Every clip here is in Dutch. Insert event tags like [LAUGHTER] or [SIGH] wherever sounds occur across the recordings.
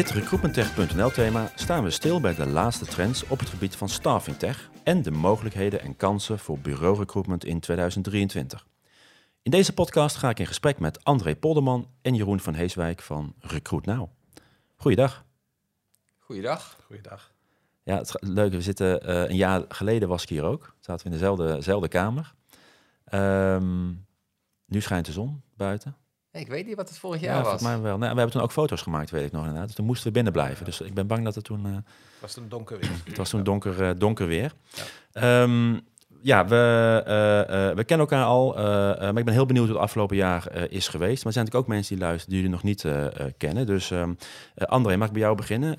dit recruitmenttech.nl thema staan we stil bij de laatste trends op het gebied van staffing tech en de mogelijkheden en kansen voor bureaurecruitment in 2023. In deze podcast ga ik in gesprek met André Polderman en Jeroen van Heeswijk van Recruit Now. Goeiedag. Goeiedag. Goeiedag. Ja, het is leuk. We zitten uh, een jaar geleden was ik hier ook. Zaten we in dezelfde, dezelfde kamer. Um, nu schijnt de zon buiten. Ik weet niet wat het vorig jaar ja, was. mij wel. Nou, we hebben toen ook foto's gemaakt, weet ik nog inderdaad. Dus toen moesten we binnen blijven. Dus ik ben bang dat het toen... Uh, het was toen donker weer. het was toen donker, uh, donker weer. Ja, um, ja we, uh, we kennen elkaar al. maar ik ben heel benieuwd hoe het afgelopen jaar is geweest. Maar er zijn natuurlijk ook mensen die luisteren die jullie nog niet kennen. Dus um, André, mag ik bij jou beginnen?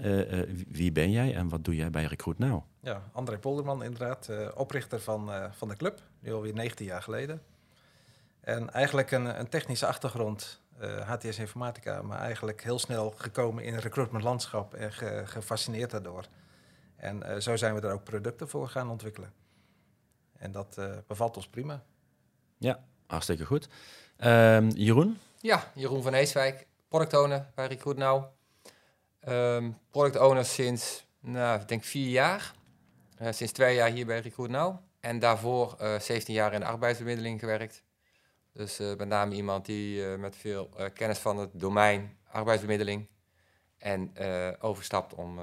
wie ben jij en wat doe jij bij Recruit Now? Ja, André Polderman inderdaad. oprichter van, van de club. Nu alweer 19 jaar geleden. En eigenlijk een, een technische achtergrond, HTS eh, Informatica, maar eigenlijk heel snel gekomen in het recruitment landschap en gefascineerd daardoor. En uh, zo zijn we er ook producten voor gaan ontwikkelen. En dat uh, bevalt ons prima. Ja, hartstikke goed. Um, Jeroen? Ja, Jeroen van Eeswijk, product owner bij Recruit Now. Um, product owner sinds, nou, ik denk vier jaar. Uh, sinds twee jaar hier bij Recruit Now. En daarvoor 17 jaar in de arbeidsbemiddeling gewerkt. Dus uh, met name iemand die uh, met veel uh, kennis van het domein arbeidsbemiddeling en overstapt om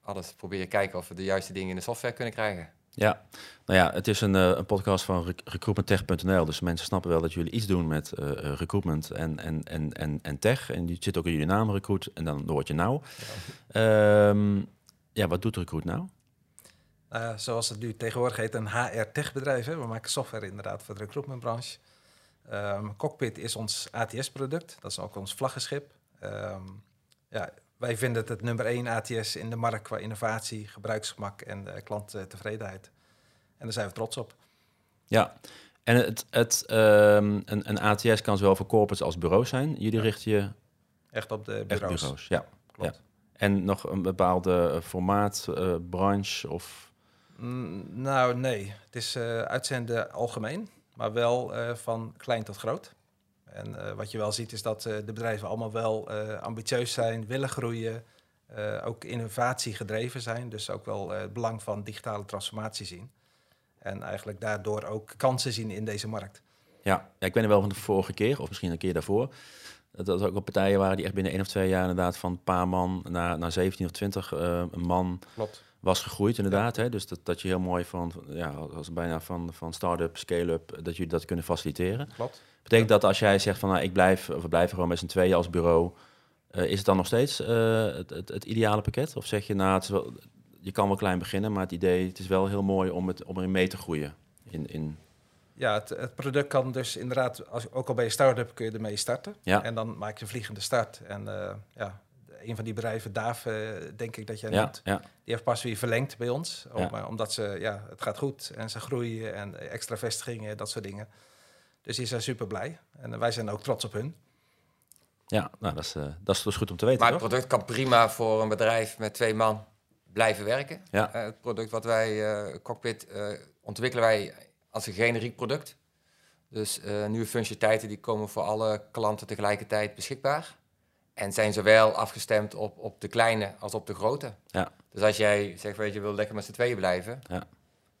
alles te proberen kijken of we de juiste dingen in de software kunnen krijgen. Ja, nou ja, het is een, een podcast van rec recruitmenttech.nl, dus mensen snappen wel dat jullie iets doen met recruitment en, en, en, en, en tech. En die zit ook in jullie naam, Recruit, en dan word je nou. Ja. Um, ja, wat doet Recruit nou? Uh, zoals het nu tegenwoordig heet, een HR-techbedrijf. We maken software inderdaad voor de recruitmentbranche. Um, Cockpit is ons ATS-product, dat is ook ons vlaggenschip. Um, ja, wij vinden het het nummer één ATS in de markt qua innovatie, gebruiksgemak en uh, klanttevredenheid. En daar zijn we trots op. Ja, en het, het, um, een, een, ATS kan zowel voor corporates als bureaus zijn. Jullie ja. richten je echt op de bureaus. Echt bureaus ja. Klopt. Ja. En nog een bepaalde formaat, uh, branche of? Mm, nou, nee. Het is uh, uitzenden algemeen maar wel uh, van klein tot groot. En uh, wat je wel ziet is dat uh, de bedrijven allemaal wel ambitieus zijn, willen groeien, ook innovatie gedreven zijn. Dus ook wel het belang van digitale transformatie zien. En eigenlijk daardoor ook kansen zien in deze markt. Ja, ja ik ben er wel van de vorige keer, of misschien een keer daarvoor. Dat er ook wel partijen waren die echt binnen één of twee jaar inderdaad van een paar man naar, naar 17 of 20 man Klopt was gegroeid, inderdaad. Ja. Hè? Dus dat, dat je heel mooi van, ja, als bijna van, van start-up, scale-up, dat jullie dat kunnen faciliteren. Klopt. Betekent dat als jij zegt van, nou, ik blijf, of we blijven gewoon met z'n tweeën als bureau, uh, is het dan nog steeds uh, het, het, het, ideale pakket? Of zeg je, nou, het is wel, je kan wel klein beginnen, maar het idee, het is wel heel mooi om, het, om erin mee te groeien in... in ja, het, het, product kan dus inderdaad, als, ook al bij je start-up kun je ermee starten. Ja. En dan maak je een vliegende start. En uh, ja, een van die bedrijven, Daaf, uh, denk ik dat jij ja, noemt, ja. die heeft pas weer verlengd bij ons. Om, Ja. uh, omdat ze, ja, het gaat goed en ze groeien en extra vestigingen, dat soort dingen. Dus die zijn super blij. En wij zijn ook trots op hun. Ja, nou, dat is, uh, dat is dus goed om te weten. Maar het toch? product kan prima voor een bedrijf met twee man blijven werken. Ja. Uh, het product wat wij, uh, Cockpit, ontwikkelen wij als een generiek product. Dus nieuwe functionaliteiten die komen voor alle klanten tegelijkertijd beschikbaar. En zijn zowel afgestemd op, op de kleine als op de grote. Ja. Dus als jij zegt, weet je, wil lekker met z'n tweeën blijven. Ja.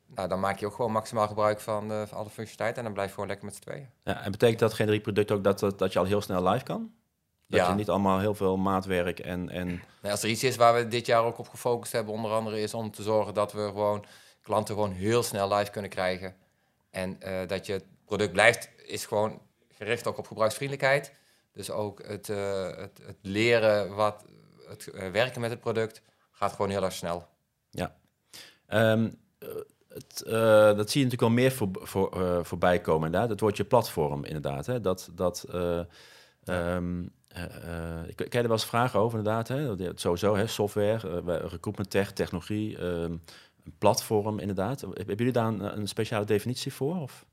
Nou, dan maak je ook gewoon maximaal gebruik van, uh, van alle functionaliteiten. En dan blijf je gewoon lekker met z'n tweeën. Ja, en betekent dat generiek product ook dat, dat, dat je al heel snel live kan? Dat Ja. je niet allemaal heel veel maatwerk en... en Nou, als er iets is waar we dit jaar ook op gefocust hebben, onder andere, is om te zorgen dat we gewoon klanten gewoon heel snel live kunnen krijgen. En uh, dat je het product blijft, is gewoon gericht ook op gebruiksvriendelijkheid. Dus ook het, uh, het, het, leren, wat, het uh, werken met het product, gaat gewoon heel erg snel. Ja. Um, het, uh, dat zie je natuurlijk wel meer voor, voor, voorbij komen, inderdaad. Het woordje platform, inderdaad. Hè? Dat, dat, um, ik ken er wel eens vragen over, inderdaad. Hè? Sowieso, hè? software, recruitment tech, technologie, um, een platform, inderdaad. Hebben jullie daar een, een speciale definitie voor? Of?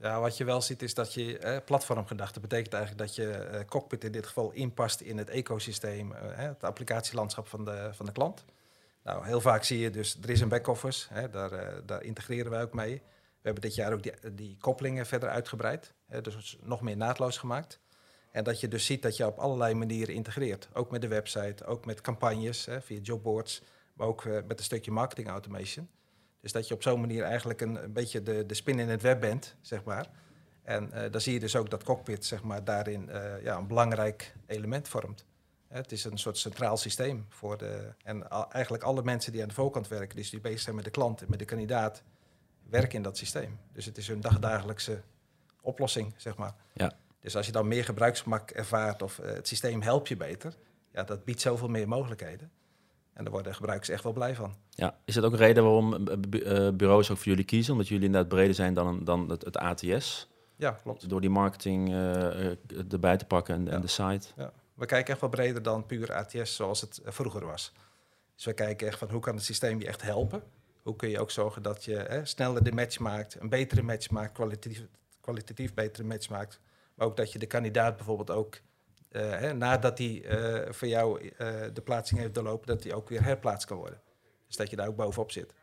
Ja, wat je wel ziet is dat je eh, platformgedachte betekent eigenlijk dat je eh, cockpit in dit geval inpast in het ecosysteem, eh, het applicatielandschap van de, van de klant. Nou, heel vaak zie je dus, er is een back-office, daar, daar integreren wij ook mee. We hebben dit jaar ook die, die koppelingen verder uitgebreid, dus nog meer naadloos gemaakt. En dat je dus ziet dat je op allerlei manieren integreert. Ook met de website, ook met campagnes via jobboards, maar ook eh, met een stukje marketing automation. Dus dat je op zo'n manier eigenlijk een, een beetje de, de spin in het web bent, zeg maar. En uh, dan zie je dus ook dat cockpit zeg maar, daarin uh, ja, een belangrijk element vormt. Het is een soort centraal systeem voor de. En al, eigenlijk alle mensen die aan de voorkant werken, dus die bezig zijn met de klant en met de kandidaat, werken in dat systeem. Dus het is hun dagdagelijkse oplossing, zeg maar. Ja. Dus als je dan meer gebruiksgemak ervaart of uh, het systeem helpt je beter, ja, dat biedt zoveel meer mogelijkheden. En daar worden gebruikers echt wel blij van. Ja, is dat ook een reden waarom uh, bureaus ook voor jullie kiezen? Omdat jullie inderdaad breder zijn dan, dan het, het ATS? Ja, klopt. Door die marketing uh, erbij te pakken en, ja. en de site. Ja. We kijken echt wel breder dan puur ATS zoals het vroeger was. Dus we kijken echt van hoe kan het systeem je echt helpen? Hoe kun je ook zorgen dat je hè, sneller de match maakt, een betere match maakt, kwalitatief, kwalitatief betere match maakt. Maar ook dat je de kandidaat bijvoorbeeld ook, hè, nadat hij uh, voor jou uh, de plaatsing heeft doorlopen, dat hij ook weer herplaatst kan worden. Dus dat je daar ook bovenop zit.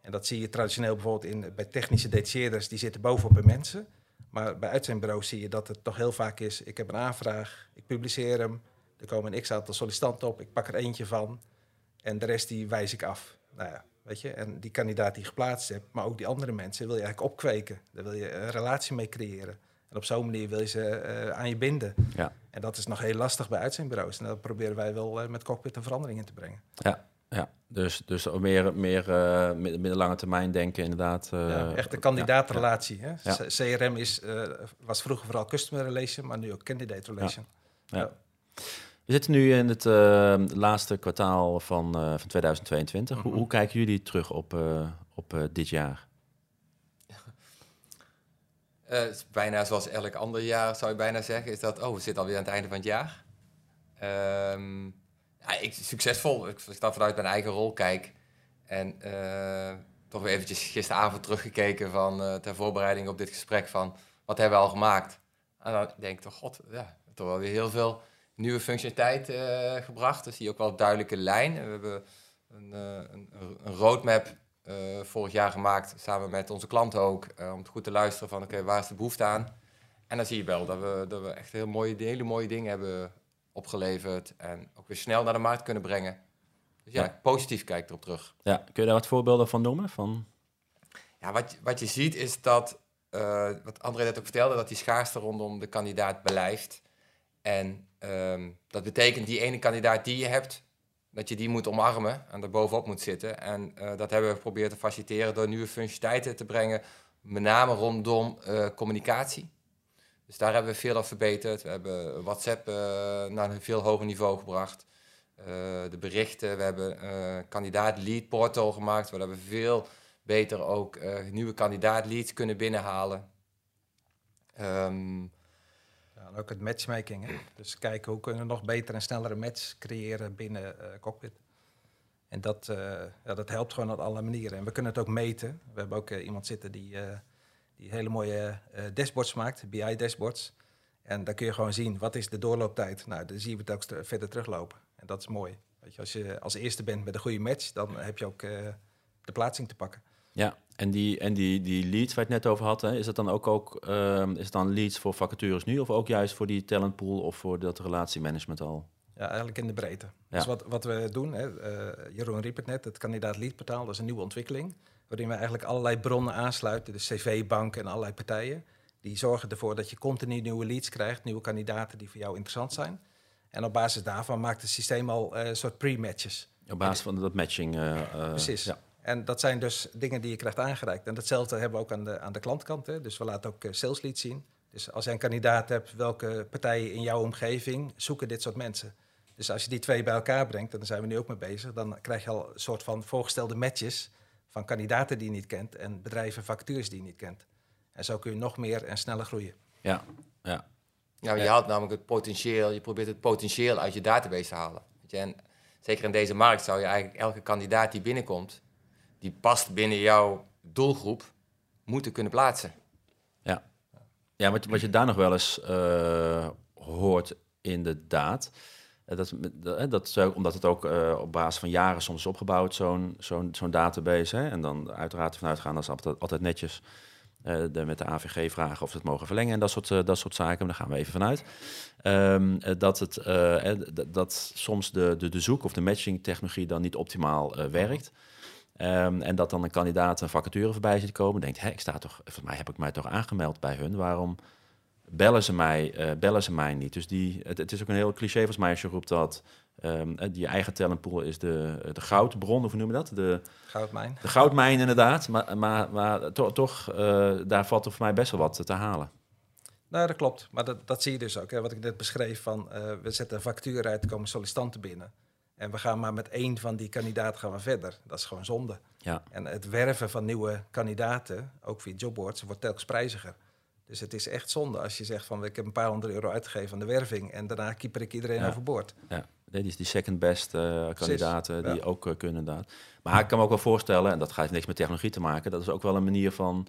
En dat zie je traditioneel bijvoorbeeld in, bij technische detacheerders, die zitten bovenop bij mensen. Maar bij uitzendbureaus zie je dat het toch heel vaak is, ik heb een aanvraag, ik publiceer hem, er komen een x-aantal sollicitanten op, ik pak er eentje van en de rest die wijs ik af. Nou ja, weet je, en die kandidaat die geplaatst hebt, maar ook die andere mensen wil je eigenlijk opkweken. Daar wil je een relatie mee creëren. En op zo'n manier wil je ze uh, aan je binden. Ja. En dat is nog heel lastig bij uitzendbureaus. En dat proberen wij wel uh, met Cockpit een verandering in te brengen. Ja, ja. dus, dus meer, meer uh, middellange termijn denken inderdaad. ja, echt de kandidaatrelatie. Ja. Hè? CRM is, was vroeger vooral customer relation, maar nu ook candidate relation. Ja. We zitten nu in het laatste kwartaal van, van 2022. Mm -hmm. hoe, hoe, kijken jullie terug op, op dit jaar? Is bijna zoals elk ander jaar, zou je bijna zeggen. Is dat, oh, we zitten alweer aan het einde van het jaar. Um, ja, ik, succesvol. Ik, dan vanuit mijn eigen rol kijk. En toch weer eventjes gisteravond teruggekeken van, ter voorbereiding op dit gesprek van... Wat hebben we al gemaakt? En dan denk ik toch, god, ja, toch wel weer heel veel nieuwe functionaliteit gebracht. Dus je ook wel een duidelijke lijn. We hebben een, een, een roadmap vorig jaar gemaakt, samen met onze klanten ook, om goed te luisteren van oké, okay, waar is de behoefte aan? En dan zie je wel dat we, dat we echt heel mooie, hele mooie dingen hebben opgeleverd en ook weer snel naar de markt kunnen brengen. Dus ja, ja. positief kijk erop terug. Ja, kun je daar wat voorbeelden van noemen? Van... Ja, wat, wat je ziet is dat, wat André net ook vertelde, dat die schaarste rondom de kandidaat blijft. En um, dat betekent die ene kandidaat die je hebt, dat je die moet omarmen en er bovenop moet zitten. En uh, dat hebben we geprobeerd te faciliteren door nieuwe functionaliteiten te brengen, met name rondom uh, communicatie. Dus daar hebben we veel op verbeterd. We hebben WhatsApp uh, naar een veel hoger niveau gebracht. de berichten, we hebben kandidaat lead portal gemaakt, waar we veel beter ook nieuwe kandidaat leads kunnen binnenhalen. Um, en ook het matchmaking. Hè? Dus kijken hoe kunnen we nog beter en snellere match creëren binnen uh, cockpit. En dat, uh, ja, dat helpt gewoon op alle manieren. En we kunnen het ook meten. We hebben ook uh, iemand zitten die, die hele mooie dashboards maakt, BI-dashboards. En dan kun je gewoon zien, wat is de doorlooptijd? Nou, dan zien we het ook verder teruglopen. En dat is mooi. Je, als je als eerste bent met een goede match, dan heb je ook de plaatsing te pakken. Ja, en die, en die, die leads waar je het net over had, hè, is het dan ook, ook um, is het dan leads voor vacatures nu of ook juist voor die talentpool of voor dat relatiemanagement al? Ja, eigenlijk in de breedte. Ja. Dus wat, wat we doen, hè, uh, Jeroen riep het net, het kandidaat leadportaal, dat is een nieuwe ontwikkeling. Waarin we eigenlijk allerlei bronnen aansluiten, de cv-banken en allerlei partijen. Die zorgen ervoor dat je continu nieuwe leads krijgt, nieuwe kandidaten die voor jou interessant zijn. En op basis daarvan maakt het systeem al uh, een soort pre-matches. Op basis van dat matching. Uh, Precies. Ja. En dat zijn dus dingen die je krijgt aangereikt. En datzelfde hebben we ook aan de, aan de klantkant. Hè. Dus we laten ook uh, sales leads zien. Dus als je een kandidaat hebt, welke partijen in jouw omgeving zoeken dit soort mensen? Dus als je die twee bij elkaar brengt, en daar zijn we nu ook mee bezig, dan krijg je al een soort van voorgestelde matches van kandidaten die je niet kent en bedrijven, vacatures die je niet kent. En zo kun je nog meer en sneller groeien. Ja, ja. Ja, je haalt namelijk het potentieel, je probeert het potentieel uit je database te halen. En zeker in deze markt zou je eigenlijk elke kandidaat die binnenkomt, die past binnen jouw doelgroep, moeten kunnen plaatsen. Ja, ja wat, wat je daar nog wel eens uh, hoort, inderdaad. Uh, dat, dat, dat ook, omdat het ook op basis van jaren soms is opgebouwd, zo'n zo'n zo'n database. Hè? En dan uiteraard vanuit gaan, dat is altijd, altijd netjes. eh, de, met de AVG vragen of ze het mogen verlengen en dat soort, eh, dat soort zaken. Maar daar gaan we even vanuit. Ehm, eh, dat, het, eh, eh, dat soms de, de, de zoek- of de matching technologie dan niet optimaal eh, werkt. Ehm, en dat dan een kandidaat een vacature voorbij ziet komen. Denkt, hé, ik sta toch, volgens mij heb ik mij toch aangemeld bij hun. Waarom bellen ze mij, eh, bellen ze mij niet? Dus die, het, het is ook een heel cliché volgens mij als je roept dat eh, die eigen talentpool is de, de goudbron, of hoe noem je dat? De, Goudmijn. de goudmijn inderdaad. Maar, maar, maar to- toch, eh, daar valt er voor mij best wel wat te halen. Nou, dat klopt. Maar dat, dat zie je dus ook. Hè. Wat ik net beschreef, van, eh, we zetten een factuur uit, komen sollicitanten binnen. En we gaan maar met één van die kandidaten gaan we verder. Dat is gewoon zonde. Ja. En het werven van nieuwe kandidaten, ook via jobboards, wordt telkens prijziger. Dus het is echt zonde als je zegt van ik heb een paar honderd euro uitgegeven aan de werving en daarna keeper ik iedereen Ja. overboord. Ja, die is die second best eh, kandidaten die ja. ook eh, kunnen inderdaad. Maar ik kan me ook wel voorstellen, en dat gaat niks met technologie te maken, dat is ook wel een manier van.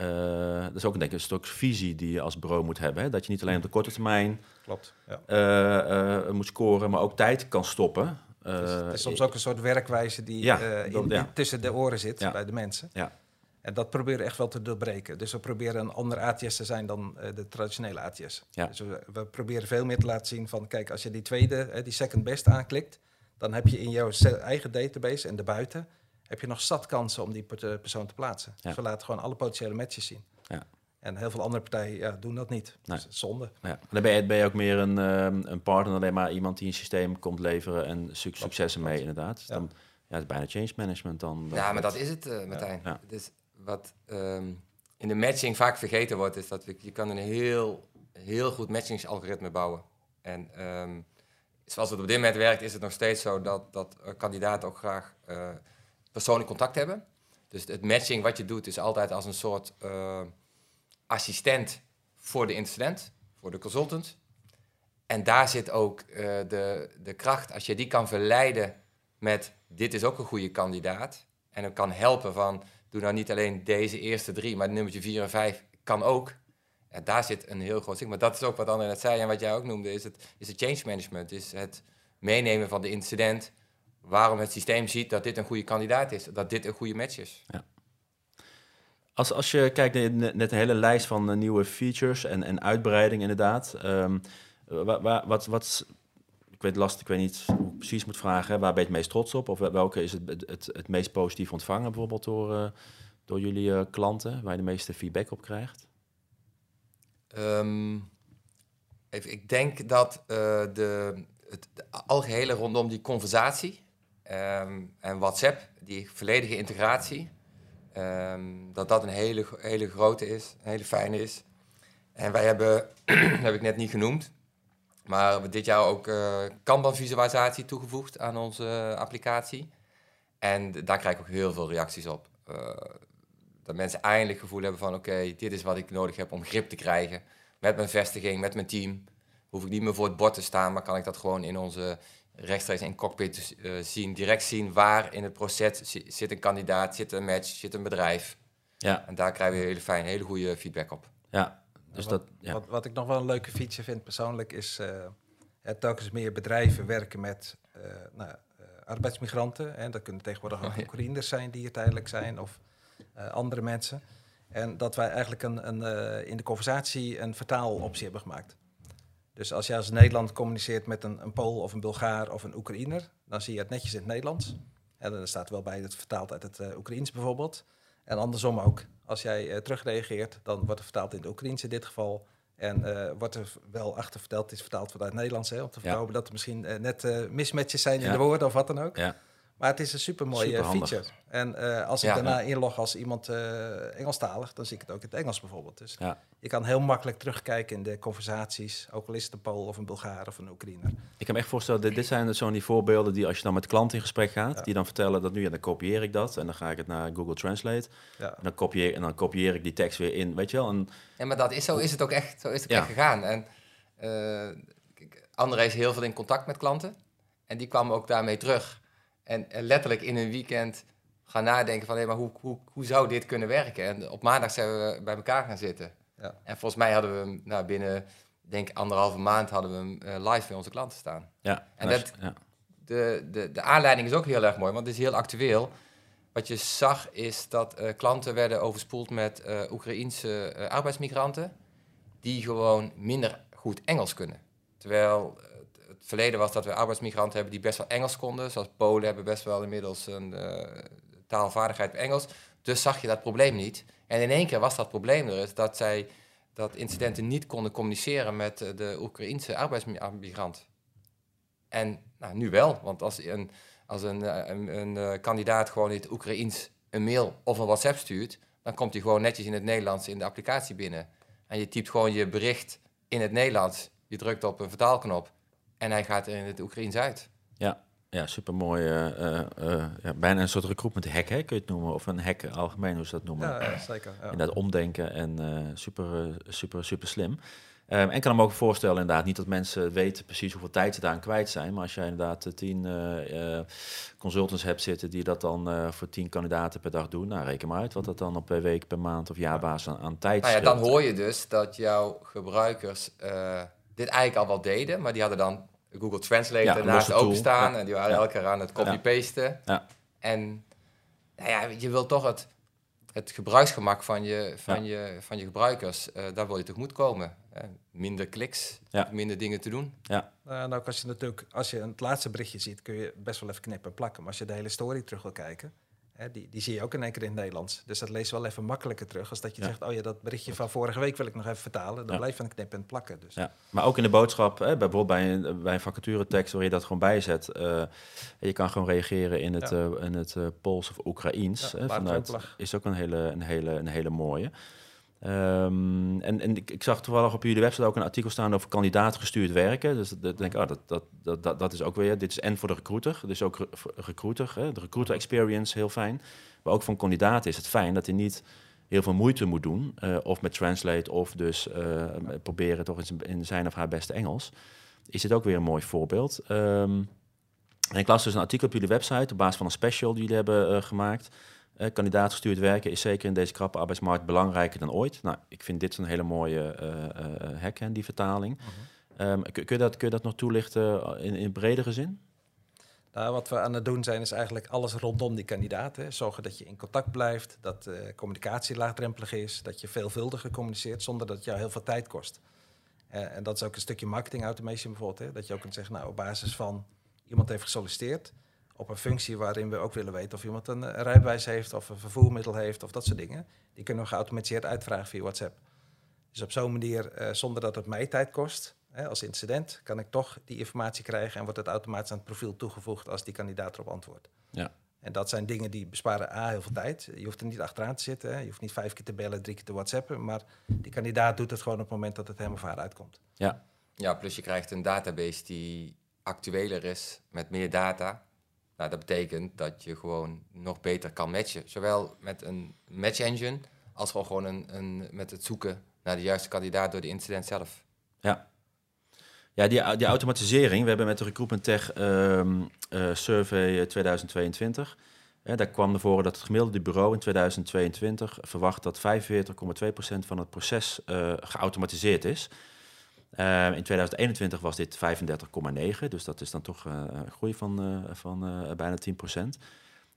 Eh, dat is ook denk ik een stuk visie die je als bureau moet hebben. Hè? Dat je niet alleen op de korte termijn Klopt. Ja. eh, eh, moet scoren, maar ook tijd kan stoppen. Het is, het is soms ook een soort werkwijze die Ja, in- dat- ja. in- tussen de oren zit bij de mensen. Ja. En dat proberen we echt wel te doorbreken. Dus we proberen een ander ATS te zijn dan de traditionele ATS. Dus we, we proberen veel meer te laten zien van... kijk, als je die tweede, die second best aanklikt... dan heb je in jouw eigen database en daarbuiten... heb je nog zat kansen om die eh, persoon te plaatsen. Ja. Dus we laten gewoon alle potentiële matches zien. Ja. En heel veel andere partijen ja, doen dat niet. Nee. Dus zonde. Ja, dan ben je, ben je ook meer een, ehm, een partner, alleen maar iemand die een systeem komt leveren en suc- successen mee, inderdaad. Dus Ja. dan, ja, het is bijna change management dan. Ja, maar dat is het, eh, Martijn. Ja. Dus wat ehm, in de matching vaak vergeten wordt, is dat we, je kan een heel, heel goed matchingsalgoritme bouwen. En ehm, zoals het op dit moment werkt, is het nog steeds zo dat, dat eh, kandidaten ook graag eh, persoonlijk contact hebben. Dus het matching wat je doet is altijd als een soort eh, assistent voor de incident, voor de consultant. En daar zit ook eh, de, de kracht. Als je die kan verleiden met dit is ook een goede kandidaat. En hem kan helpen van doe nou niet alleen deze eerste drie, maar nummertje vier en vijf kan ook. Ja, daar zit een heel groot stuk. Maar dat is ook wat André net zei en wat jij ook noemde, is het, is het change management. Is het meenemen van de incident. Waarom het systeem ziet dat dit een goede kandidaat is. Dat dit een goede match is. Als, als je kijkt naar net een hele lijst van eh, nieuwe features en, en uitbreiding inderdaad. ehm, wa- wa- wat, wat, ik weet lastig, ik weet niet hoe ik precies moet vragen. Waar ben je het meest trots op? Of wel- welke is het, het, het, het meest positief ontvangen bijvoorbeeld door, eh, door jullie eh, klanten? Waar je de meeste feedback op krijgt? Ehm, even, ik denk dat eh, de, het de algehele rondom die conversatie ehm, en WhatsApp, die volledige integratie, ehm, dat dat een hele, hele grote is, een hele fijne is. En wij hebben, [CLEARS THROAT] heb ik net niet genoemd, maar we dit jaar ook eh Kanban-visualisatie toegevoegd aan onze applicatie. En daar krijg ik ook heel veel reacties op. Eh, dat mensen eindelijk het gevoel hebben van... oké, dit is wat ik nodig heb om grip te krijgen... met mijn vestiging, met mijn team. Hoef ik niet meer voor het bord te staan... maar kan ik dat gewoon in onze rechtstreeks in cockpit eh, zien. Direct zien waar in het proces zi- zit een kandidaat... zit een match, zit een bedrijf. Ja, En daar krijgen we hele fijne, hele goede feedback op. ja. Dus wat, dat, ja. wat, wat ik nog wel een leuke feature vind persoonlijk is eh, ja, telkens meer bedrijven werken met eh, nou, eh, arbeidsmigranten. En dat kunnen tegenwoordig ook Oh. Oekraïners zijn die hier tijdelijk zijn of eh, andere mensen. En dat wij eigenlijk een, een, eh, in de conversatie een vertaaloptie hebben gemaakt. Dus als je als Nederland communiceert met een, een Pool of een Bulgaar of een Oekraïner, dan zie je het netjes in het Nederlands. En dan staat wel bij het vertaald uit het eh Oekraïens bijvoorbeeld. En andersom ook. Als jij eh, terugreageert, dan wordt het vertaald in het Oekraïens in dit geval. En eh, wordt er wel achter verteld, het is vertaald vanuit het Nederlands, hè, om te Ja. voorkomen dat er misschien net mismatches zijn in de woorden of wat dan ook. Ja. Maar het is een super mooie Superhandig. feature. En eh, als ik Ja. daarna inlog als iemand eh Engelstalig, dan zie ik het ook in het Engels bijvoorbeeld. Dus Ja. je kan heel makkelijk terugkijken in de conversaties, ook al is het een Pool of een Bulgaar of een Oekraïner. Ik kan me echt voorstellen, dit, dit zijn dus zo'n die voorbeelden die als je dan met klanten in gesprek gaat, Ja. die dan vertellen dat nu, ja, dan kopieer ik dat en dan ga ik het naar Google Translate. Ja. En dan kopieer, en dan kopieer ik die tekst weer in, weet je wel. En, Ja, maar dat is, zo is het ook echt, zo is het ook Ja. echt gegaan. En eh, kijk, André is heel veel in contact met klanten. En die kwam ook daarmee terug. En, en letterlijk in een weekend gaan nadenken van... hé, maar hoe, hoe, hoe zou dit kunnen werken? En op maandag zijn we bij elkaar gaan zitten. Ja. En volgens mij hadden we hem nou, binnen, denk ik, anderhalve maand... hadden we hem eh, live bij onze klanten staan. ja, En dat- ja. De, de, de aanleiding is ook heel erg mooi, want het is heel actueel. wat je zag is dat eh, klanten werden overspoeld met eh Oekraïense eh, arbeidsmigranten die gewoon minder goed Engels kunnen. Terwijl het verleden was dat we arbeidsmigranten hebben die best wel Engels konden. Zoals Polen hebben best wel inmiddels een eh, taalvaardigheid Engels. Dus zag je dat probleem niet. En in één keer was dat probleem er is dat zij dat incidenten niet konden communiceren met eh, de Oekraïense arbeidsmigrant. En nou, nu wel, want als een, als een, eh, een, een kandidaat gewoon in het Oekraïens een mail of een WhatsApp stuurt, dan komt hij gewoon netjes in het Nederlands in de applicatie binnen. En je typt gewoon je bericht in het Nederlands, je drukt op een vertaalknop en hij gaat er in het Oekraïens uit. Ja, supermooi. eh, eh, eh, ja, bijna een soort recruitment hack, hè, kun je het noemen. Of een hack algemeen, hoe ze dat noemen. Ja, ja, zeker. Ja. Inderdaad, omdenken en eh, super, super, super slim. Ehm, en ik kan me ook voorstellen, inderdaad, niet dat mensen weten precies hoeveel tijd ze daaraan kwijt zijn. Maar als jij inderdaad tien eh, eh, consultants hebt zitten die dat dan eh, voor tien kandidaten per dag doen, nou reken maar uit wat dat dan op per week, per maand of jaarbasis aan, aan tijd Nou ja, dan hoor je dus dat jouw gebruikers eh, dit eigenlijk al wel deden, maar die hadden dan Google Translate Ja, tool. openstaan Ja. en die waren Ja. elke keer aan het copy-pasten. Ja. En nou ja, je wil toch het, het gebruiksgemak van je, van je, van je gebruikers, eh, daar wil je tegemoet komen. Minder kliks, Ja. minder dingen te doen. Nou, en ook als je natuurlijk, als je het laatste berichtje ziet, kun je best wel even knippen en plakken. Maar als je de hele story terug wil kijken, hè, die, die zie je ook in één keer in het Nederlands. Dus dat lees je wel even makkelijker terug. Als dat je Ja. zegt, oh ja, dat berichtje van vorige week wil ik nog even vertalen. Dan Ja. blijf je aan het knippen en plakken. Dus. Ja, maar ook in de boodschap, hè, bijvoorbeeld bij een, bij een vacaturetekst waar je dat gewoon bijzet. eh, je kan gewoon reageren in het, eh, in het eh, Pools of Oekraïens. Vanuit, is ook een hele, een hele, een hele mooie. Ehm, en ik, zag toevallig op jullie website ook een artikel staan over kandidaatgestuurd werken. Dus dat denk ik, oh, dat, dat, dat, dat, is ook weer, dit is en voor de recruiter, dus ook recruiter, hè, de recruiter experience, heel fijn. Maar ook voor een kandidaat is het fijn dat hij niet heel veel moeite moet doen, eh, of met Translate, of dus eh, proberen toch in zijn, in zijn of haar beste Engels. Is dit ook weer een mooi voorbeeld. Ehm, en ik las dus een artikel op jullie website op basis van een special die jullie hebben eh, gemaakt. Eh kandidaat gestuurd werken is zeker in deze krappe arbeidsmarkt belangrijker dan ooit. Nou, ik vind dit een hele mooie eh eh, hack, hè, die vertaling. Ehm, kun, kun, je dat, kun je dat nog toelichten in, in bredere zin? Nou, wat we aan het doen zijn, is eigenlijk alles rondom die kandidaat. Hè. Zorgen dat je in contact blijft, dat eh, communicatie laagdrempelig is, dat je veelvuldiger communiceert zonder dat het jou heel veel tijd kost. En dat is ook een stukje marketing automation bijvoorbeeld. Hè. Dat je ook kunt zeggen, nou, op basis van iemand heeft gesolliciteerd op een functie waarin we ook willen weten of iemand een, een rijbewijs heeft of een vervoermiddel heeft of dat soort dingen. Die kunnen we geautomatiseerd uitvragen via WhatsApp. Dus op zo'n manier, eh, zonder dat het mij tijd kost, hè, als incident, kan ik toch die informatie krijgen en wordt het automatisch aan het profiel toegevoegd als die kandidaat erop antwoordt. Ja. En dat zijn dingen die besparen A, heel veel tijd. Je hoeft er niet achteraan te zitten. Hè. Je hoeft niet vijf keer te bellen, drie keer te whatsappen. Maar die kandidaat doet het gewoon op het moment dat het hem of haar uitkomt. Ja, plus je krijgt een database die actueler is met meer data. Nou, dat betekent dat je gewoon nog beter kan matchen. Zowel met een match engine als gewoon, gewoon een, een, met het zoeken naar de juiste kandidaat door de incident zelf. Ja, die, die automatisering. We hebben met de Recruitment Tech ehm, eh, Survey 2022. Hè, daar kwam naar voren dat het gemiddelde bureau in 2022 verwacht dat 45,2% van het proces eh, geautomatiseerd is. Eh, in 2021 was dit 35,9, dus dat is dan toch eh, een groei van, eh, van eh, bijna 10%.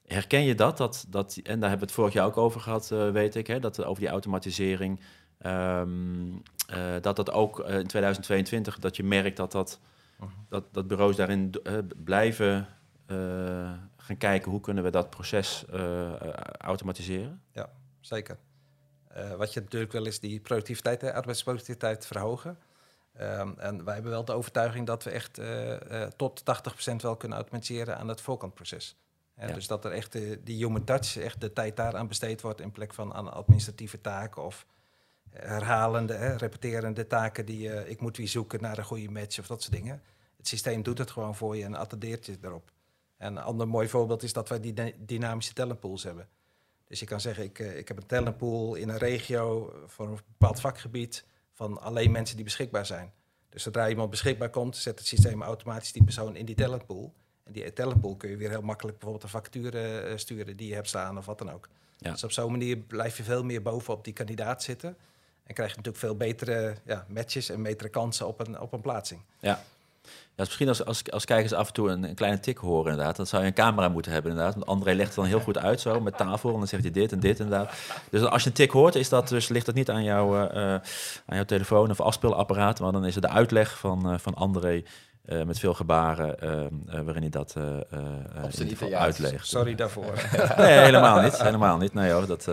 Herken je dat, dat, dat? En daar hebben we het vorig jaar ook over gehad, eh, weet ik, hè, dat over die automatisering. ehm, eh, dat dat ook in 2022, dat je merkt dat, dat, dat, dat bureaus daarin blijven gaan kijken hoe kunnen we dat proces automatiseren. Zeker. Eh, wat je natuurlijk wil is die productiviteit, de arbeidsproductiviteit verhogen. Ehm, en wij hebben wel de overtuiging dat we echt eh, eh, tot 80% wel kunnen automatiseren aan het voorkantproces. Ja. Dus dat er echt eh, die human touch, echt de tijd daaraan besteed wordt in plek van aan administratieve taken of herhalende, hè, repeterende taken die ik moet weer zoeken naar een goede match of dat soort dingen. Het systeem doet het gewoon voor je en attendeert je erop. En een ander mooi voorbeeld is dat wij die dy- dynamische talentpools hebben. Dus je kan zeggen, ik, ik heb een talentpool in een regio voor een bepaald vakgebied van alleen mensen die beschikbaar zijn. Dus zodra iemand beschikbaar komt, zet het systeem automatisch die persoon in die talentpool. En die talentpool kun je weer heel makkelijk bijvoorbeeld een vacature eh, sturen die je hebt staan of wat dan ook. Ja. Dus op zo'n manier blijf je veel meer bovenop die kandidaat zitten. En krijg je natuurlijk veel betere ja, matches en betere kansen op een, op een plaatsing. Ja. Ja, dus misschien als, als, als kijkers af en toe een, een, kleine tik horen, inderdaad, dan zou je een camera moeten hebben, inderdaad. Want André legt het dan heel goed uit zo met tafel en dan zegt hij dit en dit, inderdaad. Dus als je een tik hoort, is dat dus, ligt dat niet aan, jou, uh, aan jouw telefoon of afspeelapparaat, maar dan is het de uitleg van, uh, van André uh, met veel gebaren waarin hij dat uitlegt. Sorry daarvoor. nee, helemaal niet. Helemaal niet. Nee hoor, dat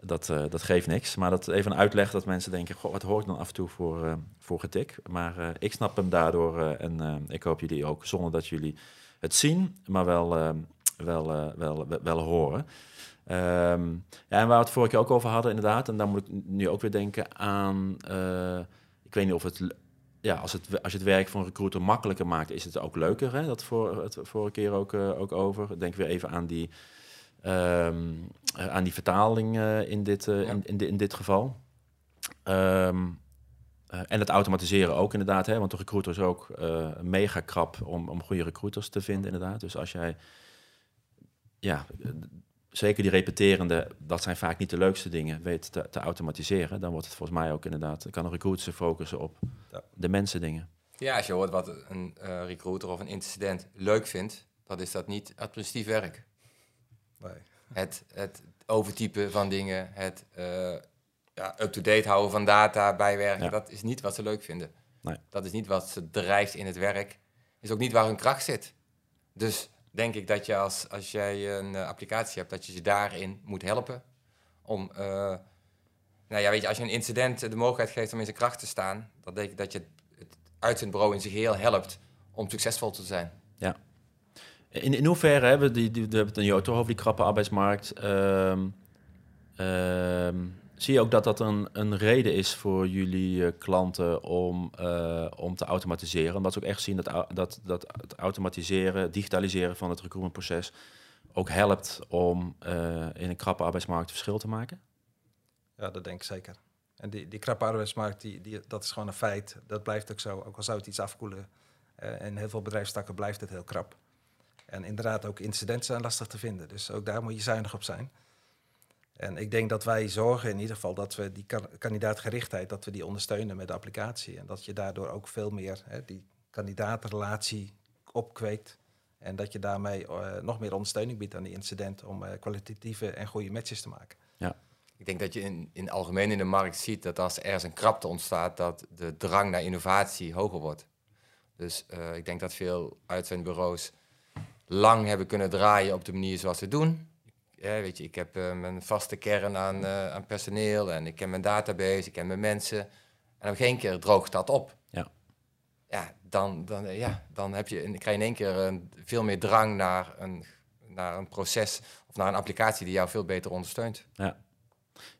dat, uh, dat geeft niks. Maar dat even een uitleg dat mensen denken, goh, wat hoor ik dan af en toe voor, uh, voor getik? Maar uh, ik snap hem daardoor en ik hoop jullie ook, zonder dat jullie het zien, maar wel, wel, wel, wel, wel, horen. Um, ja, en waar we het vorige keer ook over hadden, inderdaad, en daar moet ik nu ook weer denken aan, ik weet niet of het ja, als, het, als je het werk van een recruiter makkelijker maakt, is het ook leuker. Hè? Dat voor het vorige keer ook, ook over. Denk weer even aan die Um, aan die vertaling uh, in, dit, uh, in, in, in, dit geval. Um, uh, en het automatiseren ook inderdaad, hè, want de recruiter is ook mega krap om, om goede recruiters te vinden inderdaad. Dus als jij, ja, zeker die repeterende, dat zijn vaak niet de leukste dingen, weet te, te automatiseren, dan wordt het volgens mij ook inderdaad, kan een recruiter zich focussen op ja. de mensen dingen. Ja, als je hoort wat een recruiter of een incident leuk vindt, dan is dat niet administratief werk. Het, het overtypen van dingen, het uh, ja, up-to-date houden van data, bijwerken, dat is niet wat ze leuk vinden. Nee. Dat is niet wat ze drijft in het werk. is ook niet waar hun kracht zit. Dus denk ik dat je als, als jij een uh, applicatie hebt, dat je ze daarin moet helpen. Om, uh, nou ja, weet je, als je een incident de mogelijkheid geeft om in zijn kracht te staan, dan denk ik dat je het, het uitzendbureau in zich geheel helpt om succesvol te zijn. Ja. In, in hoeverre hebben die, die, we het nu toch over die krappe arbeidsmarkt. Um, um, zie je ook dat dat een, een reden is voor jullie uh, klanten om, uh, om te automatiseren? Omdat ze ook echt zien dat, dat, dat het automatiseren, digitaliseren van het recruitmentproces ook helpt om uh, in een krappe arbeidsmarkt verschil te maken? Ja, dat denk ik zeker. En die, die krappe arbeidsmarkt, die, die, dat is gewoon een feit. Dat blijft ook zo, ook al zou het iets afkoelen. in heel veel bedrijfstakken blijft het heel krap. En inderdaad, ook incidenten zijn lastig te vinden. Dus ook daar moet je zuinig op zijn. En ik denk dat wij zorgen in ieder geval dat we die kandidaatgerichtheid, dat we die ondersteunen met de applicatie. En dat je daardoor ook veel meer hè, die kandidaatrelatie opkweekt. En dat je daarmee uh, nog meer ondersteuning biedt aan die incident om uh, kwalitatieve en goede matches te maken. Ja. Ik denk dat je in, in algemeen in de markt ziet dat als er ergens een krapte ontstaat, dat de drang naar innovatie hoger wordt. Dus uh, ik denk dat veel uitzendbureaus lang hebben kunnen draaien op de manier zoals ze doen. Ja, weet je, ik heb uh, mijn vaste kern aan, uh, aan personeel en ik ken mijn database, ik ken mijn mensen. En op geen keer droogt dat op. Ja. Ja, dan, dan, uh, ja, dan heb je, krijg je in één keer een, veel meer drang naar een, naar een proces of naar een applicatie die jou veel beter ondersteunt. Ja.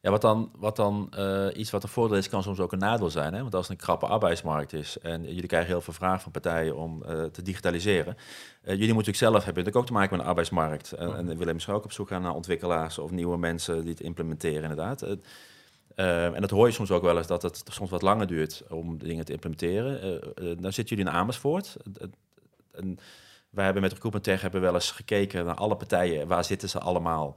Ja, wat dan, wat dan uh, iets wat een voordeel is, kan soms ook een nadeel zijn. Hè? Want als het een krappe arbeidsmarkt is en jullie krijgen heel veel vragen van partijen om uh, te digitaliseren. Uh, jullie moeten natuurlijk zelf hebben natuurlijk ook te maken met een arbeidsmarkt. En, en willen misschien ook op zoek gaan naar ontwikkelaars of nieuwe mensen die het implementeren, inderdaad. en dat hoor je soms ook wel eens dat het soms wat langer duurt om dingen te implementeren. dan zitten jullie in Amersfoort. en wij hebben met Recruitment Tech hebben wel eens gekeken naar alle partijen. Waar zitten ze allemaal?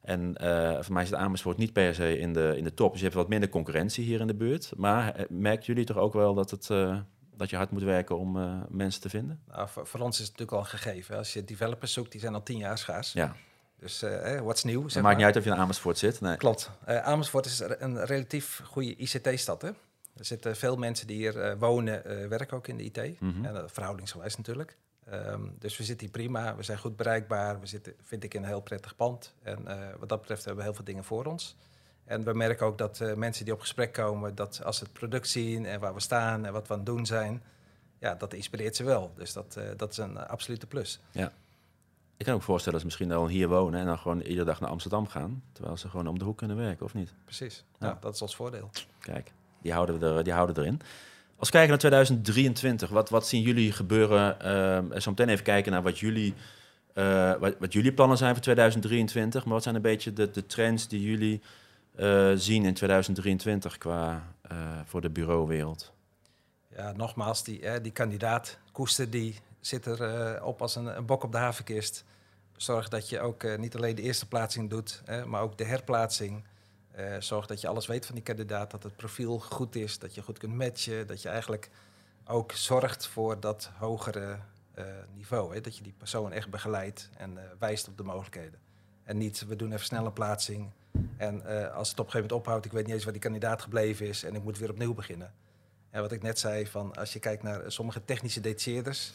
En uh, voor mij zit Amersfoort niet per se in de, in de top. Dus je hebt wat minder concurrentie hier in de buurt. Maar uh, merken jullie toch ook wel dat, het, uh, dat je hard moet werken om mensen te vinden? Nou, voor, voor, ons is het natuurlijk al een gegeven. Als je developers zoekt, die zijn al tien jaar schaars. Ja. Dus eh, wat is nieuw? Het maakt niet uit of je in Amersfoort zit. Nee. Klopt. Amersfoort is een relatief goede ICT-stad. Er zitten veel mensen die hier wonen, werken ook in de IT. Mm -hmm. en, verhoudingsgewijs natuurlijk. Um, dus we zitten hier prima, we zijn goed bereikbaar, we zitten, vind ik, in een heel prettig pand. En uh, wat dat betreft hebben we heel veel dingen voor ons. En we merken ook dat uh, mensen die op gesprek komen, dat als ze het product zien en waar we staan en wat we aan het doen zijn, ja, dat inspireert ze wel. Dus dat, uh, dat is een absolute plus. Ja. Ik kan ook voorstellen dat ze misschien dan hier wonen en dan gewoon iedere dag naar Amsterdam gaan, terwijl ze gewoon om de hoek kunnen werken, of niet? Precies, ja, dat is ons voordeel. Kijk, die houden we, er, die houden erin. Als we kijken naar 2023, wat, wat zien jullie gebeuren? Uh, zo meteen even kijken naar wat jullie, uh, wat, wat, jullie plannen zijn voor 2023. Maar wat zijn een beetje de, de trends die jullie uh, zien in 2023 qua uh, voor de bureauwereld? Ja, nogmaals, die, die kandidaat Koester die zit er op als een, een, bok op de havenkist. Zorg dat je ook niet alleen de eerste plaatsing doet, maar ook de herplaatsing. Uh, zorg dat je alles weet van die kandidaat, dat het profiel goed is, dat je goed kunt matchen, dat je eigenlijk ook zorgt voor dat hogere eh, niveau. Hè? Dat je die persoon echt begeleidt en eh, wijst op de mogelijkheden. En niet, we doen even snel een plaatsing. En eh, als het op een gegeven moment ophoudt, ik weet niet eens waar die kandidaat gebleven is en ik moet weer opnieuw beginnen. En wat ik net zei, van als je kijkt naar sommige technische detacheerders,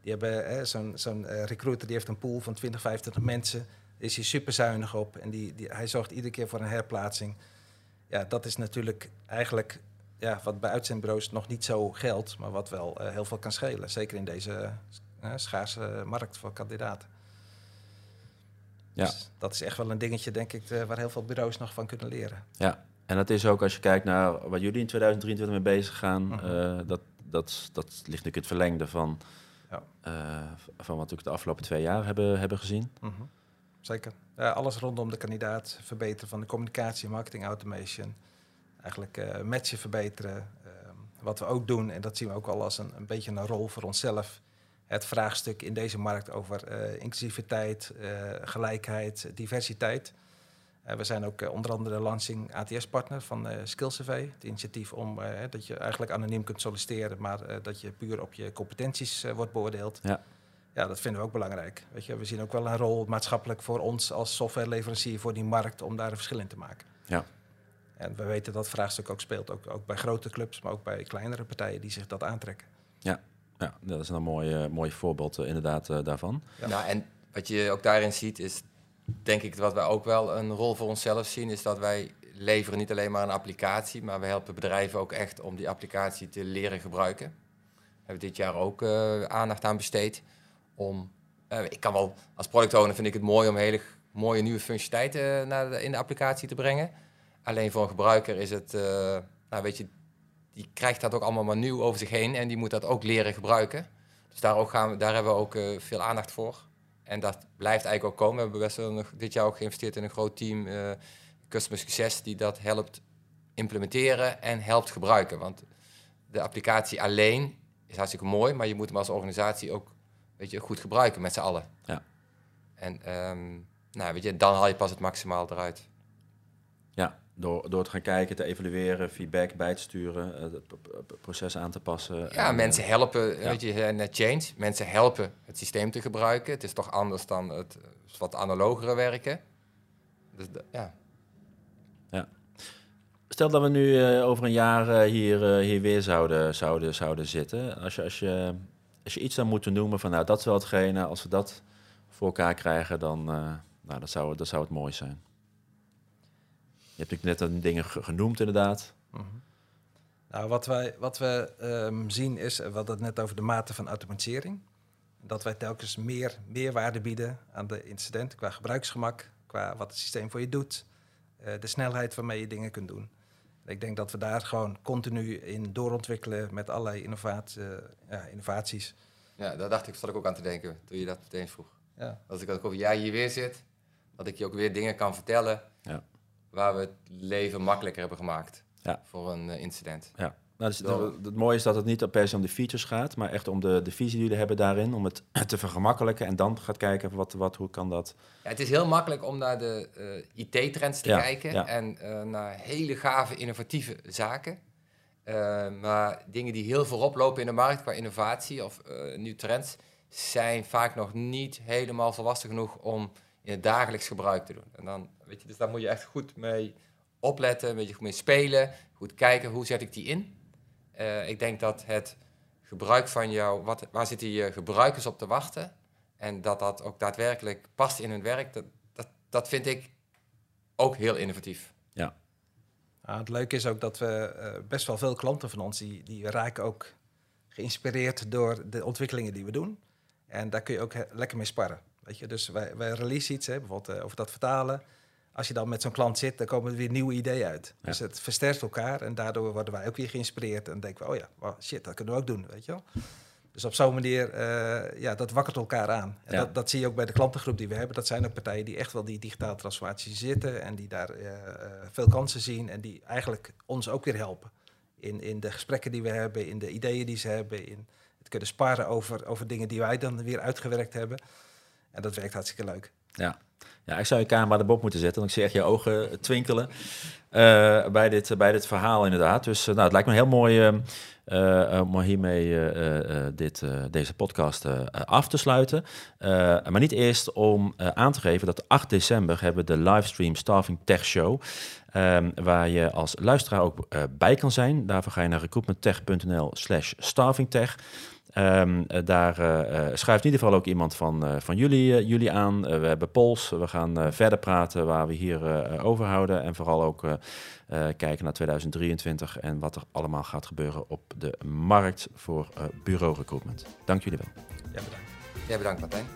die hebben zo'n zo'n recruiter die heeft een pool van 20, 25 mensen. Is hij super zuinig op en die, die, hij zorgt iedere keer voor een herplaatsing. Ja, dat is natuurlijk eigenlijk ja, wat bij uitzendbureaus nog niet zo geldt, maar wat wel heel veel kan schelen. Zeker in deze schaarse markt voor kandidaten. Ja. Dus dat is echt wel een dingetje, denk ik, waar heel veel bureaus nog van kunnen leren. Ja, en dat is ook als je kijkt naar wat jullie in 2023 mee bezig gaan, mhm. eh, dat, dat, dat ligt natuurlijk het verlengde van, ja. van wat we de afgelopen twee jaar hebben, hebben gezien. Mhm. Zeker. alles rondom de kandidaat, verbeteren van de communicatie, marketing automation, eigenlijk uh, matchen verbeteren. Ehm, wat we ook doen, en dat zien we ook al als een, een beetje een rol voor onszelf, het vraagstuk in deze markt over uh, inclusiviteit, gelijkheid, diversiteit. We zijn ook onder andere launching ATS-partner van Skillsurvey. Het initiatief om dat je eigenlijk anoniem kunt solliciteren, maar dat je puur op je competenties wordt beoordeeld. Ja. Ja, dat vinden we ook belangrijk. Weet je, we zien ook wel een rol maatschappelijk voor ons als softwareleverancier voor die markt om daar een verschil in te maken. Ja. En we weten dat vraagstuk ook speelt, ook, ook bij grote clubs, maar ook bij kleinere partijen die zich dat aantrekken. Ja, ja, dat is een mooi, mooi voorbeeld uh, inderdaad uh, daarvan. Ja. Nou, en wat je ook daarin ziet is, denk ik, wat wij ook wel een rol voor onszelf zien, is dat wij leveren niet alleen maar een applicatie, maar we helpen bedrijven ook echt om die applicatie te leren gebruiken. We hebben dit jaar ook uh, aandacht aan besteed om, ik kan wel, als product owner vind ik het mooi om hele mooie nieuwe functionaliteiten naar de, in de applicatie te brengen. Alleen voor een gebruiker is het, nou weet je, die krijgt dat ook allemaal maar nieuw over zich heen en die moet dat ook leren gebruiken. Dus daar, ook gaan we, daar hebben we ook veel aandacht voor. En dat blijft eigenlijk ook komen. We hebben best wel nog dit jaar ook geïnvesteerd in een groot team, uh, Customer Success, die dat helpt implementeren en helpt gebruiken. Want de applicatie alleen is hartstikke mooi, maar je moet hem als organisatie ook weet je, goed gebruiken met z'n allen. Ja. En um, nou, weet je, dan haal je pas het maximaal eruit. Ja, door, door te gaan kijken, te evalueren, feedback bij te sturen, eh, het proces aan te passen. Ja, mensen helpen, weet je, net change. Mensen helpen het systeem te gebruiken. Het is toch anders dan het wat analogere werken. Dus ja. ja. Stel dat we nu uh, over een jaar uh, hier, uh, hier weer zouden, zouden, zouden zitten. Als je, als, je, als je iets dan moet noemen van nou, dat is wel hetgene, als we dat voor elkaar krijgen, dan nou, dat zou, dat zou het mooi zijn. Je hebt natuurlijk net dingen genoemd, inderdaad. Mhm. Nou, wat, wij, wat we um, zien is, we hadden het net over de mate van automatisering. Dat wij telkens meer meerwaarde bieden aan de incident qua gebruiksgemak, qua wat het systeem voor je doet, uh, de snelheid waarmee je dingen kunt doen. Ik denk dat we daar gewoon continu in doorontwikkelen met allerlei innovatie, uh, ja, innovaties. Ja, daar dacht ik, zat ik ook aan te denken toen je dat meteen vroeg. Ja. Als ik over jij hier weer zit, dat ik je ook weer dingen kan vertellen. Ja waar we het leven makkelijker hebben gemaakt ja. voor een eh, incident. Ja. Nou, dus het mooie is dat het niet per se om de features gaat, maar echt om de, de visie die jullie hebben daarin, om het [CLEARS THROAT] te vergemakkelijken en dan gaat kijken wat, wat, hoe kan dat. Ja, het is heel makkelijk om naar de uh, IT-trends te kijken en uh, naar hele gave innovatieve zaken. Uh, maar dingen die heel voorop lopen in de markt qua innovatie of nieuwe trends, zijn vaak nog niet helemaal volwassen genoeg om in het dagelijks gebruik te doen. En dan, weet je, dus daar moet je echt goed mee opletten, een beetje goed mee spelen, goed kijken hoe zet ik die in. Uh, ik denk dat het gebruik van jou, wat, waar zitten je gebruikers op te wachten en dat dat ook daadwerkelijk past in hun werk, dat, dat, dat vind ik ook heel innovatief. Ja. het leuke is ook dat we uh, best wel veel klanten van ons, die, die raken ook geïnspireerd door de ontwikkelingen die we doen. En daar kun je ook lekker mee sparren. Weet je? Dus wij, wij release iets, hè, bijvoorbeeld uh, over dat vertalen. Als je dan met zo'n klant zit, dan komen er weer nieuwe ideeën uit. Dus het versterkt elkaar en daardoor worden wij ook weer geïnspireerd. En denken we, oh ja, shit, dat kunnen we ook doen, weet je wel. Dus op zo'n manier, uh, ja, dat wakkert elkaar aan. En dat, dat zie je ook bij de klantengroep die we hebben. Dat zijn ook partijen die echt wel die digitale transformatie zitten en die daar uh, veel kansen zien en die eigenlijk ons ook weer helpen. In, in de gesprekken die we hebben, in de ideeën die ze hebben, in het kunnen sparen over, over dingen die wij dan weer uitgewerkt hebben. En dat werkt hartstikke leuk. Ja. Ja, ik zou je camera bob moeten zetten, want ik zie echt je ogen twinkelen. eh, bij, dit, bij dit verhaal inderdaad. Dus nou, het lijkt me heel mooi om hiermee dit, deze podcast af te sluiten. maar niet eerst om aan te geven dat 8 december hebben we de livestream Staffing Tech Show. Um, waar je als luisteraar ook bij kan zijn. Daarvoor ga je naar recruitmenttech.nl slash staffingtech. Um, daar uh, schuift in ieder geval ook iemand van, van jullie, jullie aan. we hebben polls. We gaan verder praten waar we hier over houden. En vooral ook kijken naar 2023 en wat er allemaal gaat gebeuren op de markt voor bureau recruitment. Dank jullie wel. Ja, bedankt. Ja, bedankt Martijn.